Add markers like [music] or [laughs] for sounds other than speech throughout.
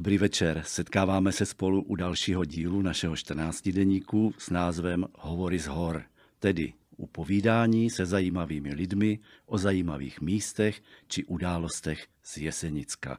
Dobrý večer. Setkáváme se spolu u dalšího dílu našeho 14 deníku s názvem Hovory z hor, tedy upovídání se zajímavými lidmi o zajímavých místech či událostech z Jesenicka.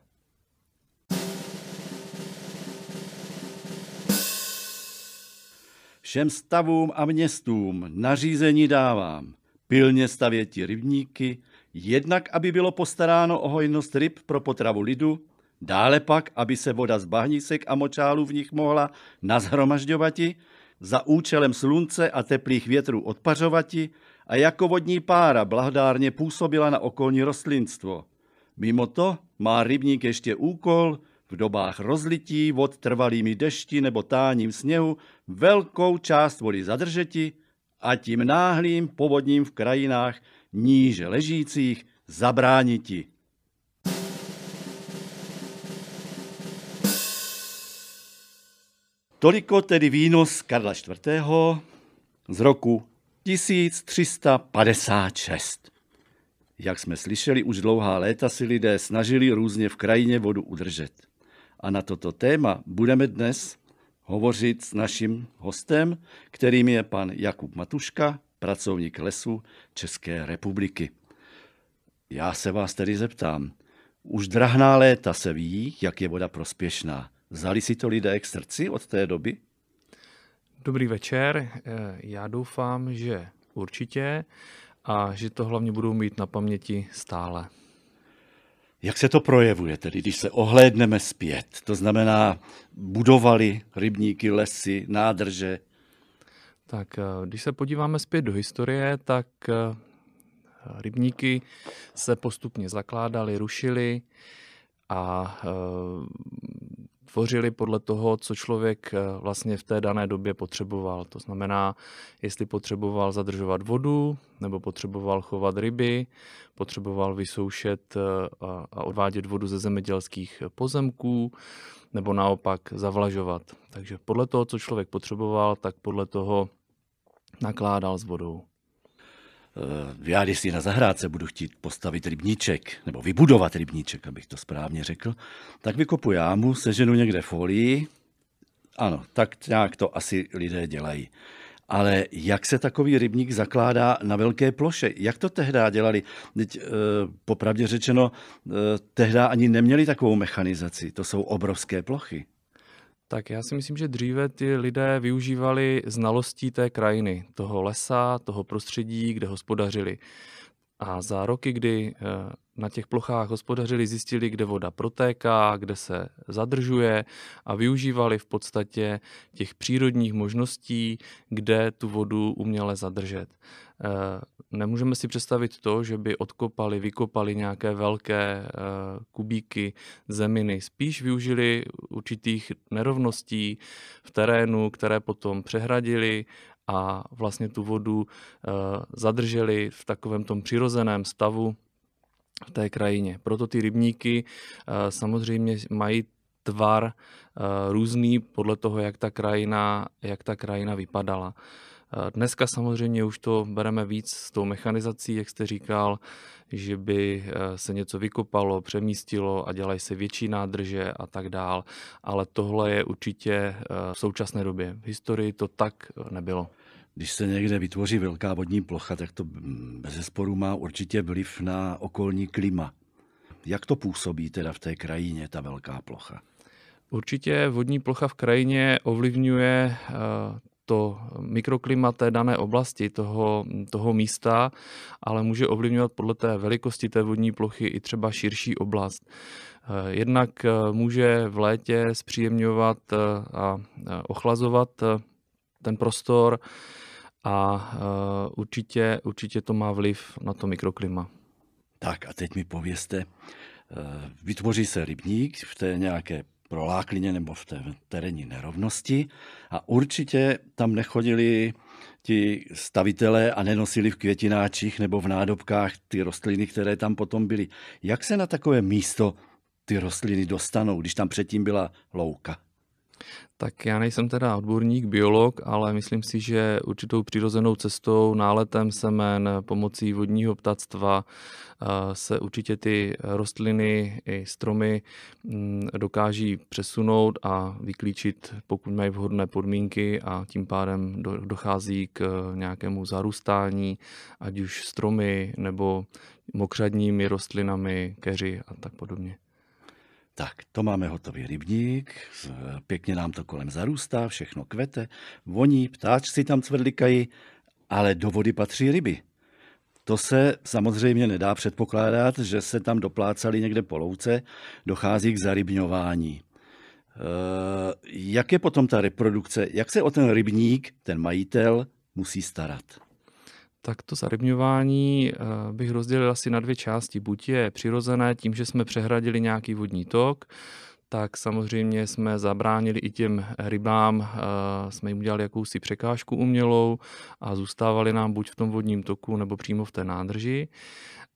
Všem stavům a městům nařízení dávám. Pilně stavěti rybníky, jednak aby bylo postaráno o hojnost ryb pro potravu lidu, dále pak, aby se voda z bahnisek a močálů v nich mohla nazhromažďovati, za účelem slunce a teplých větrů odpařovati a jako vodní pára blahodárně působila na okolní rostlinstvo. Mimo to má rybník ještě úkol v dobách rozlití vod trvalými dešti nebo táním sněhu velkou část vody zadržeti a tím náhlým povodním v krajinách níže ležících zabrániti. Toliko tedy výnos Karla IV. z roku 1356. Jak jsme slyšeli, už dlouhá léta si lidé snažili různě v krajině vodu udržet. A na toto téma budeme dnes hovořit s naším hostem, kterým je pan Jakub Matuška, pracovník lesu České republiky. Já se vás tedy zeptám, už drahná léta se ví, jak je voda prospěšná. Vzali si to lidé k srdci od té doby? Dobrý večer. Já doufám, že určitě a že to hlavně budou mít na paměti stále. Jak se to projevuje tedy, když se ohlédneme zpět? To znamená, budovali rybníky, lesy, nádrže? Tak eh, když se podíváme zpět do historie, tak eh, rybníky se postupně zakládaly, rušily a eh, tvořili podle toho, co člověk vlastně v té dané době potřeboval. To znamená, jestli potřeboval zadržovat vodu, nebo potřeboval chovat ryby, potřeboval vysoušet a odvádět vodu ze zemědělských pozemků, nebo naopak zavlažovat. Takže podle toho, co člověk potřeboval, tak podle toho nakládal s vodou. Eh, já, si na zahrádce budu chtít postavit rybníček, nebo vybudovat rybníček, abych to správně řekl, tak vykopu jámu, seženu někde folii. Ano, tak nějak to asi lidé dělají. Ale jak se takový rybník zakládá na velké ploše? Jak to tehdy dělali? Teď, eh, popravdě řečeno, eh, tehdy ani neměli takovou mechanizaci. To jsou obrovské plochy. Tak já si myslím, že dříve ty lidé využívali znalostí té krajiny, toho lesa, toho prostředí, kde hospodařili. A za roky, kdy eh, na těch plochách hospodařili, zjistili, kde voda protéká, kde se zadržuje a využívali v podstatě těch přírodních možností, kde tu vodu uměle zadržet. Eh, nemůžeme si představit to, že by odkopali, vykopali nějaké velké eh, kubíky zeminy. Spíš využili určitých nerovností v terénu, které potom přehradili a vlastně tu vodu eh, zadrželi v takovém tom přirozeném stavu v té krajině. Proto ty rybníky samozřejmě mají tvar různý podle toho, jak ta krajina, jak ta krajina vypadala. Dneska samozřejmě už to bereme víc s tou mechanizací, jak jste říkal, že by eh, se něco vykopalo, přemístilo a dělají se větší nádrže a tak dál, ale tohle je určitě eh, v současné době. V historii to tak nebylo. Když se někde vytvoří velká vodní plocha, tak to bez zesporu má určitě vliv na okolní klima. Jak to působí teda v té krajině, ta velká plocha? Určitě vodní plocha v krajině ovlivňuje eh, to mikroklima té dané oblasti, toho, toho místa, ale může ovlivňovat podle té velikosti té vodní plochy i třeba širší oblast. Eh, jednak eh, může v létě zpříjemňovat eh, a ochlazovat ten prostor a určitě, určitě to má vliv na to mikroklima. Tak a teď mi povězte, vytvoří se rybník v té nějaké proláklině nebo v té terénní nerovnosti a určitě tam nechodili ti stavitelé a nenosili v květináčích nebo v nádobkách ty rostliny, které tam potom byly. Jak se na takové místo ty rostliny dostanou, když tam předtím byla louka? Tak já nejsem teda odborník, biolog, ale myslím si, že určitou přirozenou cestou, náletem semen, pomocí vodního ptactva eh, se určitě ty rostliny i stromy mm, dokáží přesunout a vyklíčit, pokud mají vhodné podmínky a tím pádem dochází k nějakému zarůstání, ať už stromy nebo mokřadními rostlinami, keři a tak podobně. Tak, to máme hotový rybník, pěkně nám to kolem zarůstá, všechno kvete, voní, ptáčci tam cvrlikají, ale do vody patří ryby. To se samozřejmě nedá předpokládat, že se tam doplácali někde po louce, dochází k zarybňování. E, jak je potom ta reprodukce, jak se o ten rybník, ten majitel, musí starat? Tak to zarybňování eh, bych rozdělil asi na dvě části. Buď je přirozené tím, že jsme přehradili nějaký vodní tok, tak samozřejmě jsme zabránili i těm rybám, eh, jsme jim udělali jakousi překážku umělou a zůstávali nám buď v tom vodním toku nebo přímo v té nádrži.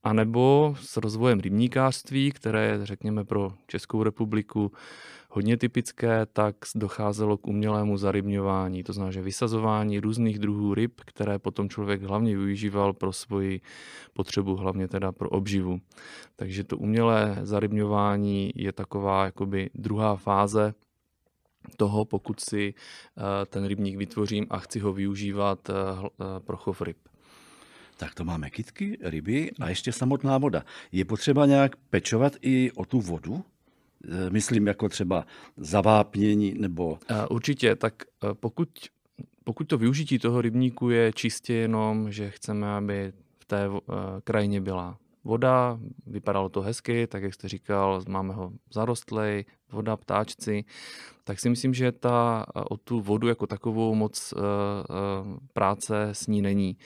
A nebo s rozvojem rybníkářství, které je, řekněme, pro Českou republiku hodně typické, tak docházelo k umělému zarybňování, to znamená, že vysazování různých druhů ryb, které potom člověk hlavně využíval pro svoji potřebu, hlavně teda pro obživu. Takže to umělé zarybňování je taková jakoby druhá fáze toho, pokud si eh, ten rybník vytvořím a chci ho využívat eh, eh, pro chov ryb. Tak to máme kytky, ryby a ještě samotná voda. Je potřeba nějak pečovat i o tu vodu? Eh, myslím jako třeba zavápnění nebo... Eh, určitě, tak eh, pokud, pokud to využití toho rybníku je čistě jenom, že chceme, aby v té krajině byla voda, vypadalo to hezky, tak jak jste říkal, máme ho zarostlej, voda, ptáčci, tak si myslím, že ta, o tu vodu jako takovou moc práce s ní není.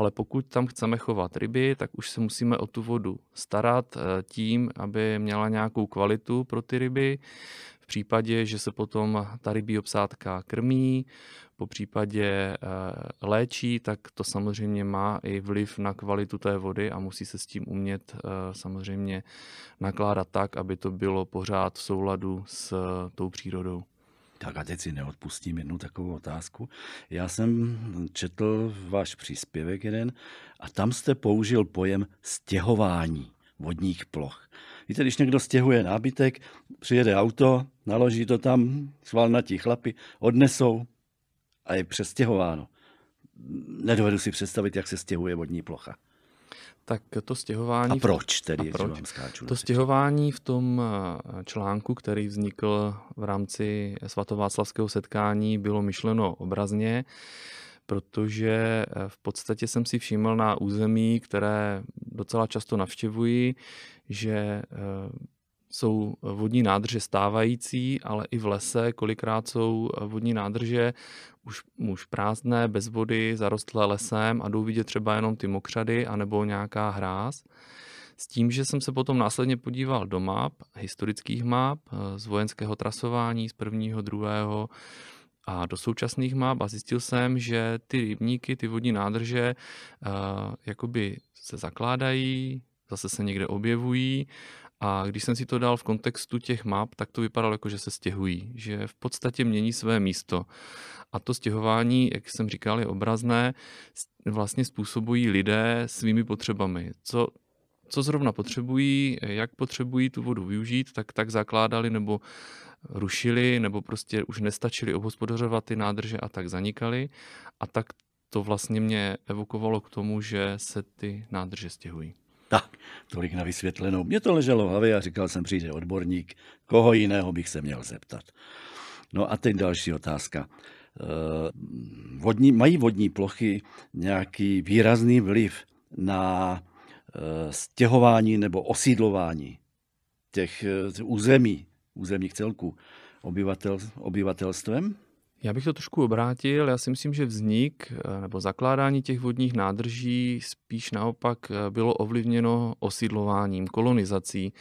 Ale pokud tam chceme chovat ryby, tak už se musíme o tu vodu starat uh, tím, aby měla nějakou kvalitu pro ty ryby. V případě, že se potom ta rybí obsádka krmí, po případě eh, léčí, tak to samozřejmě má i vliv na kvalitu té vody a musí se s tím umět eh, samozřejmě nakládat tak, aby to bylo pořád v souladu s eh, tou přírodou. Tak a teď si neodpustím jednu takovou otázku. Já jsem četl váš příspěvek jeden a tam jste použil pojem stěhování vodních ploch. Víte, když někdo stěhuje nábytek, přijede auto, naloží to tam, svalnatí chlapy, odnesou, a je přestěhováno. Nedovedu si představit, jak se stěhuje vodní plocha. Tak to stěhování... A proč tedy? A proč? Vám skáču to stěhování v tom eh, článku, který vznikl v rámci svatováclavského setkání, bylo myšleno obrazně, protože eh, v podstatě jsem si všiml na území, které docela často navštěvuji, že eh, jsou vodní nádrže stávající, ale i v lese kolikrát jsou vodní nádrže už, už prázdné, bez vody, zarostlé lesem a jdou vidět třeba jenom ty mokřady anebo nějaká hráz. S tím, že jsem se potom následně podíval do map, historických map, eh, z vojenského trasování, z prvního, druhého a do současných map a zjistil jsem, že ty rybníky, ty vodní nádrže jakoby se zakládají, zase se někde objevují a když jsem si to dal v kontextu těch map, tak to vypadalo jako, že se stěhují, že v podstatě mění své místo. A to stěhování, jak jsem říkal, je obrazné, vlastně způsobují lidé svými potřebami. Co, co zrovna potřebují, jak potřebují tu vodu využít, tak tak zakládali nebo rušili, nebo prostě už nestačili obhospodařovat ty nádrže a tak zanikali. A tak to vlastně mě evokovalo k tomu, že se ty nádrže stěhují. Tak, tolik na vysvětlenou. Mě to leželo v hlavě a říkal jsem, přijde odborník, koho jiného bych se měl zeptat. No a teď další otázka. Eh, vodní, mají vodní plochy nějaký výrazný vliv na eh, stěhování nebo osídlování těch eh, území, územních celků obyvatel, obyvatelstvem? Já bych to trošku obrátil. Já si myslím, že vznik eh, nebo zakládání těch vodních nádrží spíš naopak eh, bylo ovlivněno osídlováním, kolonizací.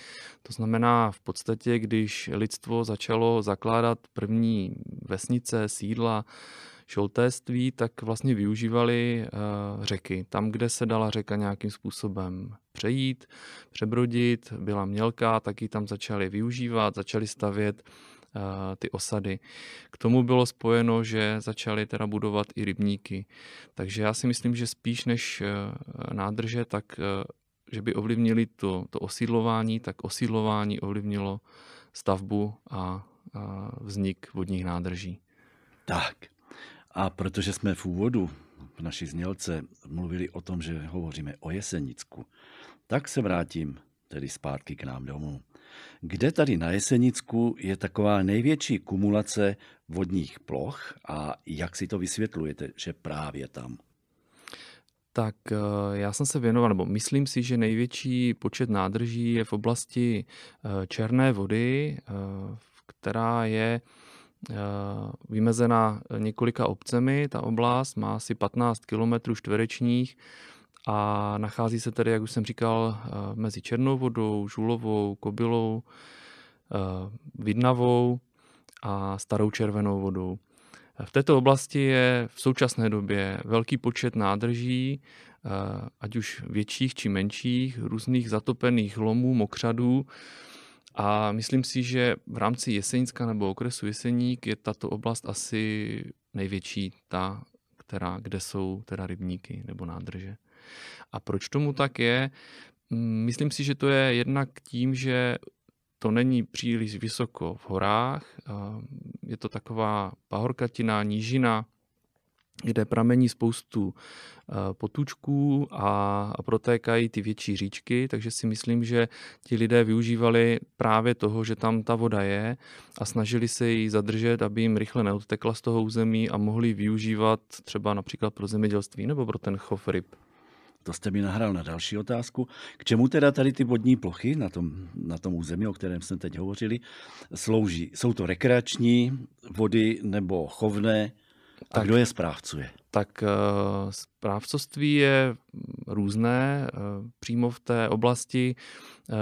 To znamená v podstatě, když lidstvo začalo zakládat první vesnice, sídla, šoltéství, tak vlastně využívali uh, řeky. Tam, kde se dala řeka nějakým způsobem přejít, přebrodit, byla mělká, tak ji tam začali využívat, začali stavět ty osady. K tomu bylo spojeno, že začali teda budovat i rybníky. Takže já si myslím, že spíš než nádrže, tak že by ovlivnili to, to osídlování, tak osídlování ovlivnilo stavbu a, a vznik vodních nádrží. Tak. A protože jsme v úvodu v naší znělce mluvili o tom, že hovoříme o Jesenicku, tak se vrátím tedy zpátky k nám domů. Kde tady na Jesenicku je taková největší kumulace vodních ploch a jak si to vysvětlujete, že právě tam? Tak eh, já jsem se věnoval, nebo myslím si, že největší počet nádrží je v oblasti eh, Černé vody, eh, která je vymezena několika obcemi. Ta oblast má asi 15 km čtverečních a nachází se tedy, jak už jsem říkal, mezi Černou vodou, Žulovou, Kobylou, Vidnavou a Starou červenou vodou. V této oblasti je v současné době velký počet nádrží, eh, ať už větších či menších, různých zatopených lomů, mokřadů. A myslím si, že v rámci Jesenicka nebo okresu Jeseník je tato oblast asi největší, ta, která, kde jsou teda rybníky nebo nádrže. A proč tomu tak je? Mm, myslím si, že to je jednak tím, že to není příliš vysoko v horách, je to taková pahorkatina, nížina, kde pramení spoustu potůčků a protékají ty větší říčky, takže si myslím, že ti lidé využívali právě toho, že tam ta voda je a snažili se ji zadržet, aby jim rychle neodtekla z toho území a mohli využívat třeba například pro zemědělství nebo pro ten chov ryb. To jste mi nahrál na další otázku. K čemu teda tady ty vodní plochy na tom, na tom území, o kterém jsme teď hovořili, slouží? Jsou to rekreační vody nebo chovné? A tak, kdo je správcuje? Tak uh, správcovství je různé. Uh, přímo v té oblasti uh,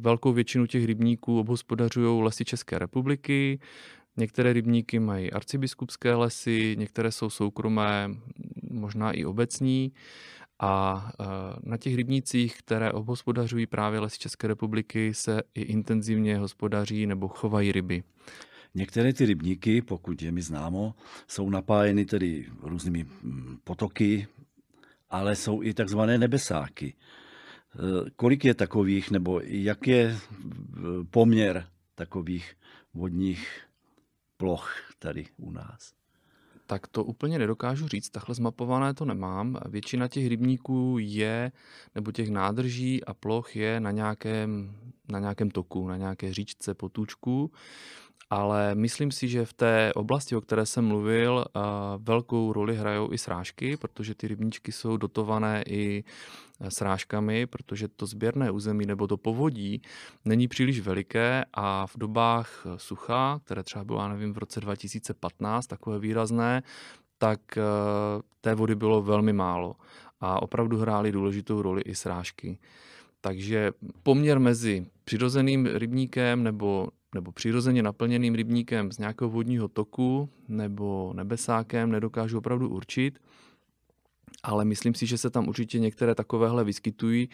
velkou většinu těch rybníků obhospodařují lesy České republiky. Některé rybníky mají arcibiskupské lesy, některé jsou soukromé, možná i obecní. A e, na těch rybnících, které obhospodařují právě lesy České republiky, se i intenzivně hospodaří nebo chovají ryby. Některé ty rybníky, pokud je mi známo, jsou napájeny tedy různými mm, potoky, ale jsou i takzvané nebesáky. E, kolik je takových, nebo jak je e, poměr takových vodních ploch tady u nás? Tak to úplně nedokážu říct, takhle zmapované to nemám. Většina těch rybníků je, nebo těch nádrží a ploch je na nějakém, na nějakém toku, na nějaké říčce, potůčku ale myslím si, že v té oblasti, o které jsem mluvil, velkou roli hrajou i srážky, protože ty rybníčky jsou dotované i e, srážkami, protože to sběrné území nebo to povodí není příliš veliké a v dobách e, sucha, které třeba bylo, já nevím, v roce 2015, takové výrazné, tak té vody bylo velmi málo a opravdu hrály důležitou roli i srážky. Takže poměr mezi přirozeným rybníkem nebo nebo přirozeně naplněným rybníkem z nějakého vodního toku nebo nebesákem nedokážu opravdu určit, ale myslím si, že se tam určitě některé takovéhle vyskytují,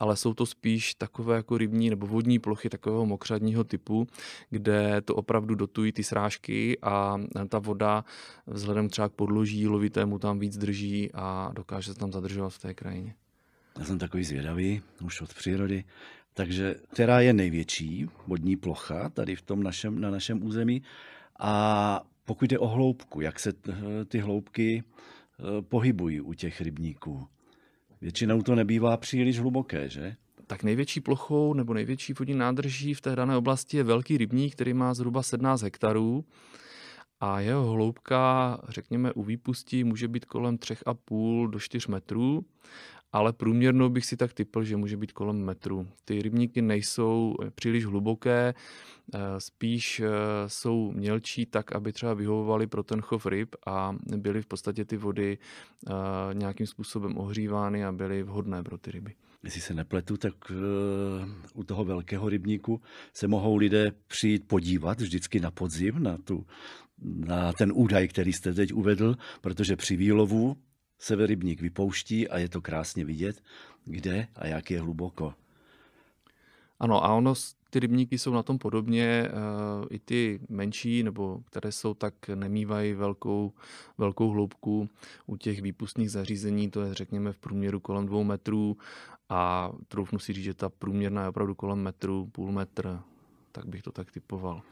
ale jsou to spíš takové jako rybní nebo vodní plochy takového mokřadního typu, kde to opravdu dotují ty srážky a ta voda vzhledem třeba k podloží lovitému tam víc drží a dokáže se tam zadržovat v té krajině. Já jsem takový zvědavý, už od přírody. Takže která je největší vodní plocha tady v tom našem, na našem území. A pokud jde o hloubku, jak se ty hloubky eh, pohybují u těch rybníků. Většinou to nebývá příliš hluboké, že? Tak největší plochou nebo největší vodní nádrží v té dané oblasti je velký rybník, který má zhruba 17 hektarů a jeho hloubka, řekněme, u výpustí může být kolem 3,5 do 4 metrů ale průměrnou bych si tak typl, že může být kolem metru. Ty rybníky nejsou eh, příliš hluboké, eh, spíš eh, jsou mělčí tak, aby třeba vyhovovaly pro ten chov ryb a byly v podstatě ty vody nějakým způsobem ohřívány a byly vhodné pro ty ryby. Jestli se nepletu, tak u toho velkého rybníku se mohou lidé přijít podívat vždycky na podzim, na, tu, na ten údaj, který jste teď uvedl, protože při výlovu se rybník vypouští a je to krásně vidět, kde a jak je hluboko. Ano, a ono, ty rybníky jsou na tom podobně, uh, i ty menší, nebo které jsou tak nemývají velkou, velkou hloubku. U těch výpustních zařízení to je řekněme v průměru kolem dvou metrů a troufnu si říct, že ta průměrná je opravdu kolem metru, půl metr, tak bych to tak typoval.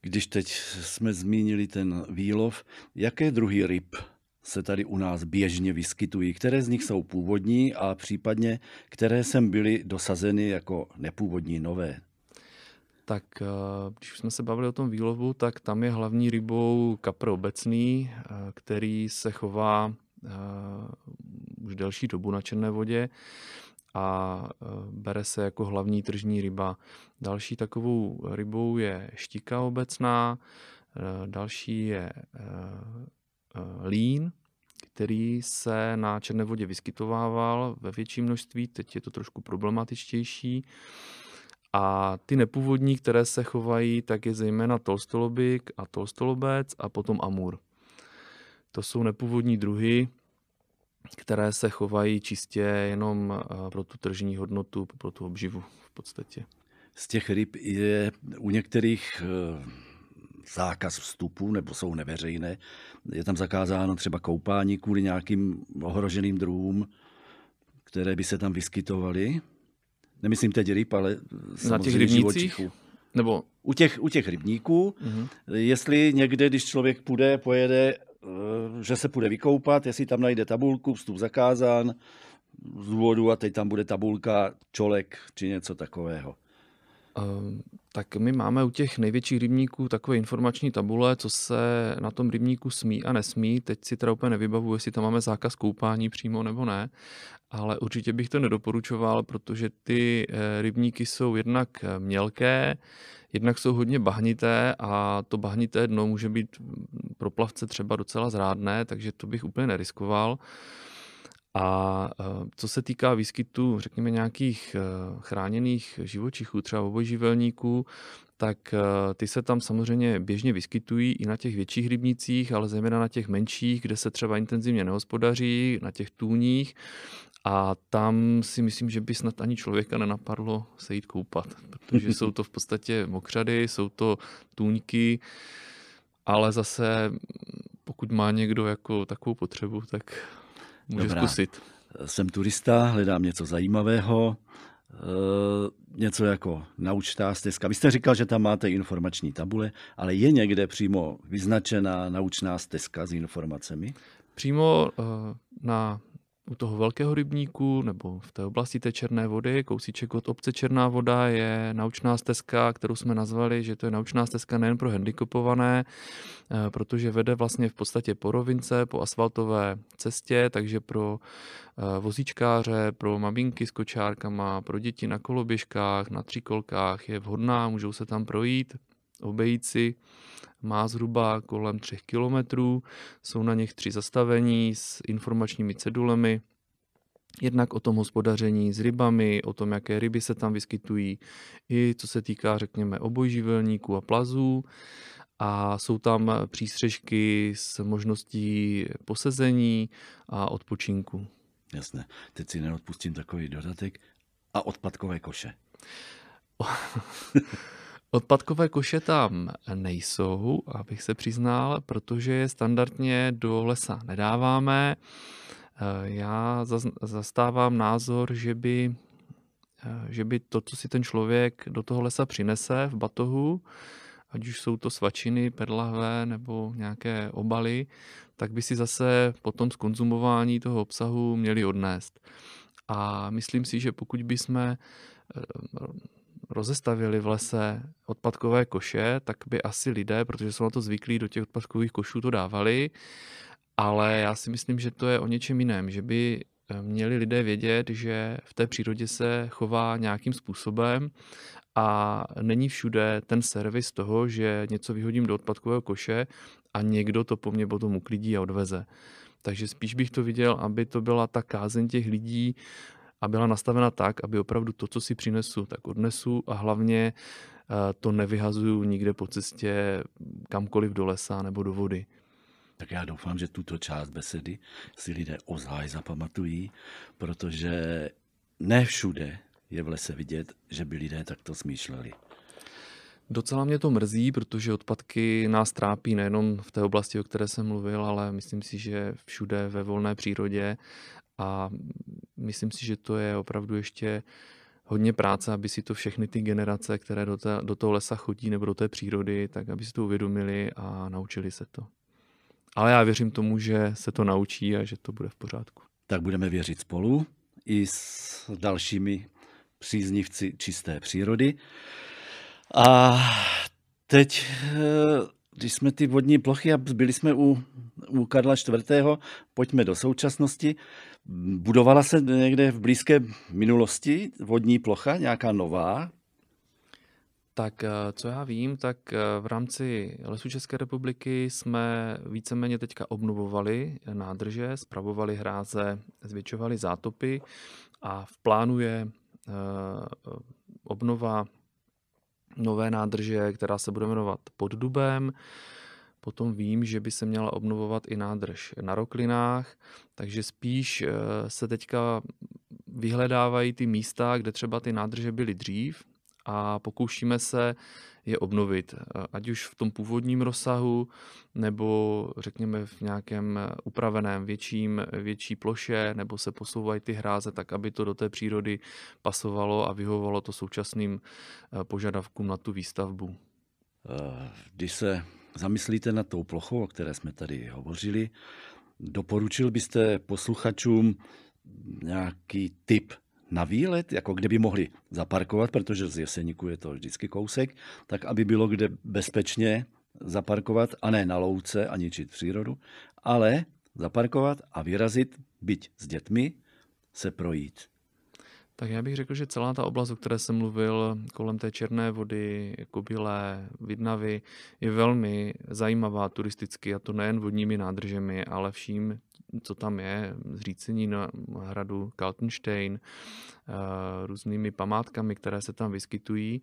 Když teď jsme zmínili ten výlov, jaké druhy ryb se tady u nás běžně vyskytují? Které z nich jsou původní a případně které sem byly dosazeny jako nepůvodní nové? Tak eh, když jsme se bavili o tom výlovu, tak tam je hlavní rybou kapr obecný, eh, který se chová eh, už delší dobu na černé vodě a bere se jako hlavní tržní ryba. Další takovou rybou je štika obecná, další je lín, který se na černé vodě vyskytovával ve větším množství, teď je to trošku problematičtější. A ty nepůvodní, které se chovají, tak je zejména tolstolobik a tolstolobec a potom amur. To jsou nepůvodní druhy, které se chovají čistě jenom eh, pro tu tržní hodnotu, pro tu obživu v podstatě. Z těch ryb je u některých eh, zákaz vstupu nebo jsou neveřejné. Je tam zakázáno třeba koupání kvůli nějakým ohroženým druhům, které by se tam vyskytovaly. Nemyslím teď ryb, ale na těch rybnících? Nebo... U těch, u těch rybníků, uh-huh. jestli někde, když člověk půjde, pojede, eh, že se půjde vykoupat, jestli tam najde tabulku, vstup zakázán, z důvodu a teď tam bude tabulka čolek či něco takového. Um, tak my máme u těch největších rybníků takové informační tabule, co se na tom rybníku smí a nesmí. Teď si teda úplně nevybavuji, jestli tam máme zákaz koupání přímo nebo ne, ale určitě bych to nedoporučoval, protože ty eh, rybníky jsou jednak eh, mělké, jednak jsou hodně bahnité a to bahnité dno může být pro plavce třeba docela zrádné, takže to bych úplně neriskoval. A eh, co se týká výskytu, řekněme, nějakých eh, chráněných živočichů, třeba obojživelníků, tak eh, ty se tam samozřejmě běžně vyskytují i na těch větších rybnicích, ale zejména na těch menších, kde se třeba intenzivně nehospodaří, na těch tůních. A tam si myslím, že by snad ani člověka nenapadlo se jít koupat, protože jsou to v podstatě mokřady, jsou to tůňky, ale zase pokud má někdo jako takovou potřebu, tak Může Dobrá. zkusit. Jsem turista, hledám něco zajímavého, e, něco jako naučtá stezka. Vy jste říkal, že tam máte informační tabule, ale je někde přímo vyznačená naučná stezka s informacemi? Přímo e, na u toho velkého rybníku nebo v té oblasti té černé vody, kousíček od obce Černá voda, je naučná stezka, kterou jsme nazvali, že to je naučná stezka nejen pro handicapované, eh, protože vede vlastně v podstatě po rovince, po asfaltové cestě, takže pro eh, vozíčkáře, pro maminky s kočárkama, pro děti na koloběžkách, na tříkolkách je vhodná, můžou se tam projít, obejít si má zhruba kolem 3 kilometrů, jsou na něch tři zastavení s informačními cedulemi, jednak o tom hospodaření s rybami, o tom, jaké ryby se tam vyskytují, i co se týká, řekněme, obojživelníků a plazů. A jsou tam přístřežky s možností posezení a odpočinku. Jasné. Teď si neodpustím takový dodatek. A odpadkové koše. [laughs] Odpadkové koše tam nejsou, abych se přiznal, protože je standardně do lesa nedáváme. Eh, já zastávám názor, že by, eh, že by to, co si ten člověk do toho lesa přinese v batohu, ať už jsou to svačiny, perlahve nebo nějaké obaly, tak by si zase po tom skonzumování toho obsahu měli odnést. A myslím si, že pokud bychom eh, rozestavili v lese odpadkové koše, tak by asi lidé, protože jsou na to zvyklí, do těch odpadkových košů to dávali, ale já si myslím, že to je o něčem jiném, že by eh, měli lidé vědět, že v té přírodě se chová nějakým způsobem a není všude ten servis toho, že něco vyhodím do odpadkového koše a někdo to po mně potom uklidí a odveze. Takže spíš bych to viděl, aby to byla ta kázeň těch lidí, a byla nastavena tak, aby opravdu to, co si přinesu, tak odnesu a hlavně eh, to nevyhazuju nikde po cestě kamkoliv do lesa nebo do vody. Tak já doufám, že tuto část besedy si lidé ozaj zapamatují, protože ne všude je v lese vidět, že by lidé takto smýšleli. Docela mě to mrzí, protože odpadky nás trápí nejenom v té oblasti, o které jsem mluvil, ale myslím si, že všude ve volné přírodě a myslím si, že to je opravdu ještě hodně práce, aby si to všechny ty generace, které do, té, do toho lesa chodí nebo do té přírody, tak aby si to uvědomili a naučili se to. Ale já věřím tomu, že se to naučí a že to bude v pořádku. Tak budeme věřit spolu i s dalšími příznivci čisté přírody. A teď, eh, když jsme ty vodní plochy a byli jsme u, u Karla IV., pojďme do současnosti. Budovala se někde v blízké minulosti vodní plocha, nějaká nová? Tak eh, co já vím, tak eh, v rámci Lesů České republiky jsme víceméně teďka obnovovali nádrže, spravovali hráze, zvětšovali zátopy a v plánu je obnova nové nádrže, která se bude jmenovat Pod Dubem. Potom vím, že by se měla obnovovat i nádrž na Roklinách, takže spíš eh, se teďka vyhledávají ty místa, kde třeba ty nádrže byly dřív a pokoušíme se je obnovit, ať už v tom původním rozsahu, nebo řekněme v nějakém upraveném větším, větší ploše, nebo se posouvají ty hráze tak, aby to do té přírody pasovalo a vyhovovalo to současným eh, požadavkům na tu výstavbu. Eh, když se zamyslíte nad tou plochou, o které jsme tady hovořili, doporučil byste posluchačům nějaký typ na výlet, jako kde by mohli zaparkovat, protože z Jeseníku je to vždycky kousek, tak aby bylo kde bezpečně zaparkovat a ne na louce a ničit přírodu, ale zaparkovat a vyrazit, byť s dětmi, se projít. Tak já bych řekl, že celá ta oblast, o které jsem mluvil, kolem té Černé vody, Kobylé, Vidnavy, je velmi zajímavá turisticky, a to nejen vodními nádržemi, ale vším, co tam je, zřícení na hradu Kaltenstein, eh, různými památkami, které se tam vyskytují.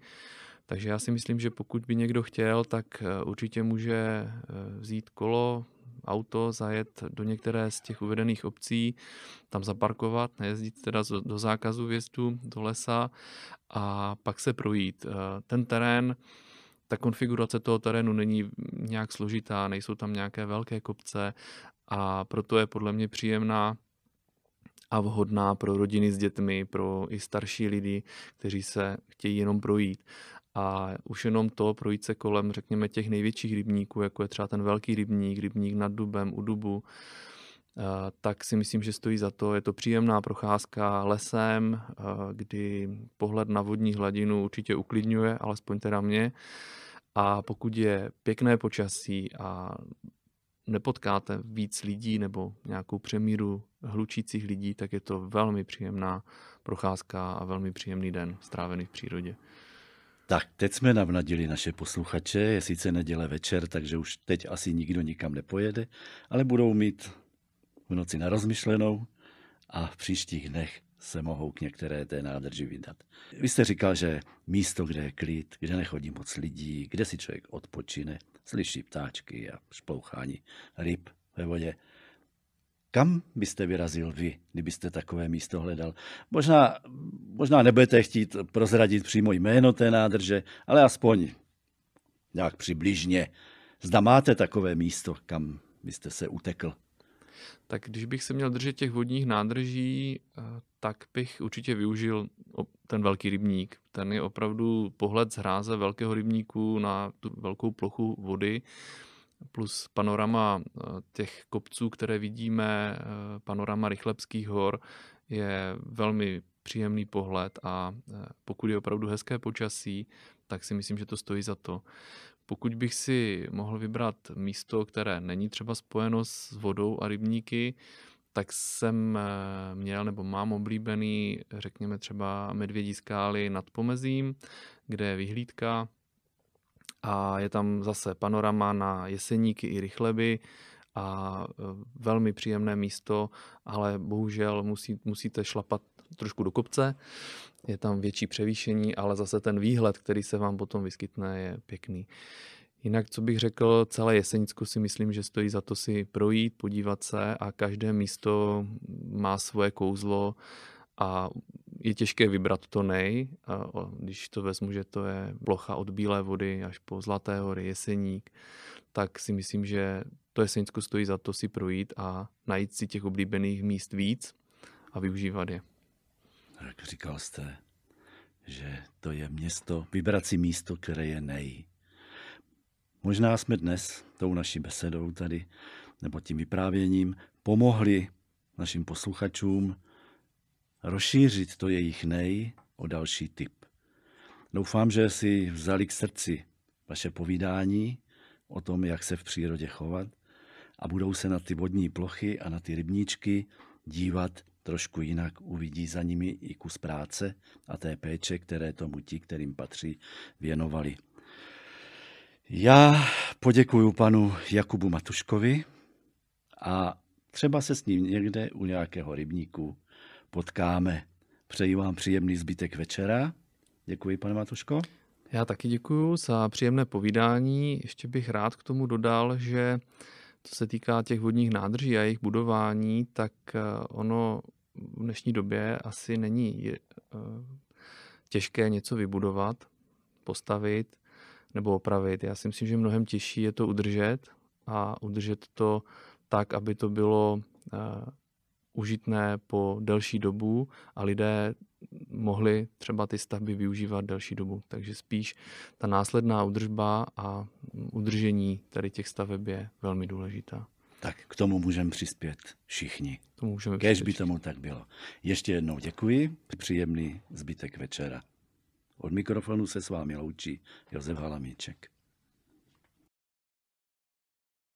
Takže já si myslím, že pokud by někdo chtěl, tak eh, určitě může eh, vzít kolo, auto, zajet do některé z těch uvedených obcí, tam zaparkovat, nejezdit teda do zákazu vjezdu do lesa a pak se projít. Ten terén ta konfigurace toho terénu není nějak složitá, nejsou tam nějaké velké kopce a proto je podle mě příjemná a vhodná pro rodiny s dětmi, pro i starší lidi, kteří se chtějí jenom projít. A už jenom to projít se kolem, řekněme, těch největších rybníků, jako je třeba ten velký rybník, rybník nad Dubem, u Dubu, tak si myslím, že stojí za to. Je to příjemná procházka lesem, kdy pohled na vodní hladinu určitě uklidňuje, alespoň teda mě. A pokud je pěkné počasí a nepotkáte víc lidí nebo nějakou přemíru hlučících lidí, tak je to velmi příjemná procházka a velmi příjemný den strávený v přírodě. Tak, teď jsme navnadili naše posluchače, je sice neděle večer, takže už teď asi nikdo nikam nepojede, ale budou mít v noci na rozmyšlenou a v příštích dnech se mohou k některé té nádrži vydat. Vy jste říkal, že místo, kde je klid, kde nechodí moc lidí, kde si člověk odpočine, slyší ptáčky a šplouchání ryb ve vodě. Kam byste vyrazil vy, kdybyste takové místo hledal? Možná, možná nebudete chtít prozradit přímo jméno té nádrže, ale aspoň nějak přibližně. Zda máte takové místo, kam byste se utekl? Tak když bych se měl držet těch vodních nádrží, eh, tak bych určitě využil ten velký rybník. Ten je opravdu pohled z hráze velkého rybníku na tu velkou plochu vody, plus panorama eh, těch kopců, které vidíme, eh, panorama Rychlebských hor, je velmi příjemný pohled a pokud je opravdu hezké počasí, tak si myslím, že to stojí za to. Pokud bych si mohl vybrat místo, které není třeba spojeno s vodou a rybníky, tak jsem eh, měl nebo mám oblíbený, řekněme třeba Medvědí skály nad Pomezím, kde je vyhlídka. A je tam zase panorama na Jeseníky i Rychleby a eh, velmi příjemné místo, ale bohužel musí, musíte šlapat trošku do kopce, je tam větší převýšení, ale zase ten výhled, který se vám potom vyskytne, je pěkný. Jinak, co bych řekl, celé Jesenicko si myslím, že stojí za to si projít, podívat se a každé místo má svoje kouzlo a je těžké vybrat to nej, a když to vezmu, že to je plocha od Bílé vody až po Zlaté hory, Jeseník, tak si myslím, že to Jesenicko stojí za to si projít a najít si těch oblíbených míst víc a využívat je. Jak říkal jste, že to je město, vybrat si místo, které je nej. Možná jsme dnes tou naší besedou tady, nebo tím vyprávěním, pomohli našim posluchačům rozšířit to jejich nej o další typ. Doufám, že si vzali k srdci vaše povídání o tom, jak se v přírodě chovat a budou se na ty vodní plochy a na ty rybníčky dívat trošku jinak, uvidí za nimi i kus práce a té péče, které tomu ti, kterým patří, věnovali. Já poděkuji panu Jakubu Matuškovi a třeba se s ním někde u nějakého rybníku potkáme. Přeji vám příjemný zbytek večera. Děkuji, pane Matuško. Já taky děkuji za příjemné povídání. Ještě bych rád k tomu dodal, že co se týká těch vodních nádrží a jejich budování, tak eh, ono v dnešní době asi není eh, těžké něco vybudovat, postavit nebo opravit. Já si myslím, že mnohem těžší je to udržet a udržet to tak, aby to bylo eh, užitné po delší dobu a lidé mohli třeba ty stavby využívat delší dobu. Takže spíš ta následná udržba a udržení tady těch staveb je velmi důležitá. Tak k tomu můžeme přispět všichni. To můžeme Kéž by tomu tak bylo. Ještě jednou děkuji, příjemný zbytek večera. Od mikrofonu se s vámi loučí Josef Halamíček.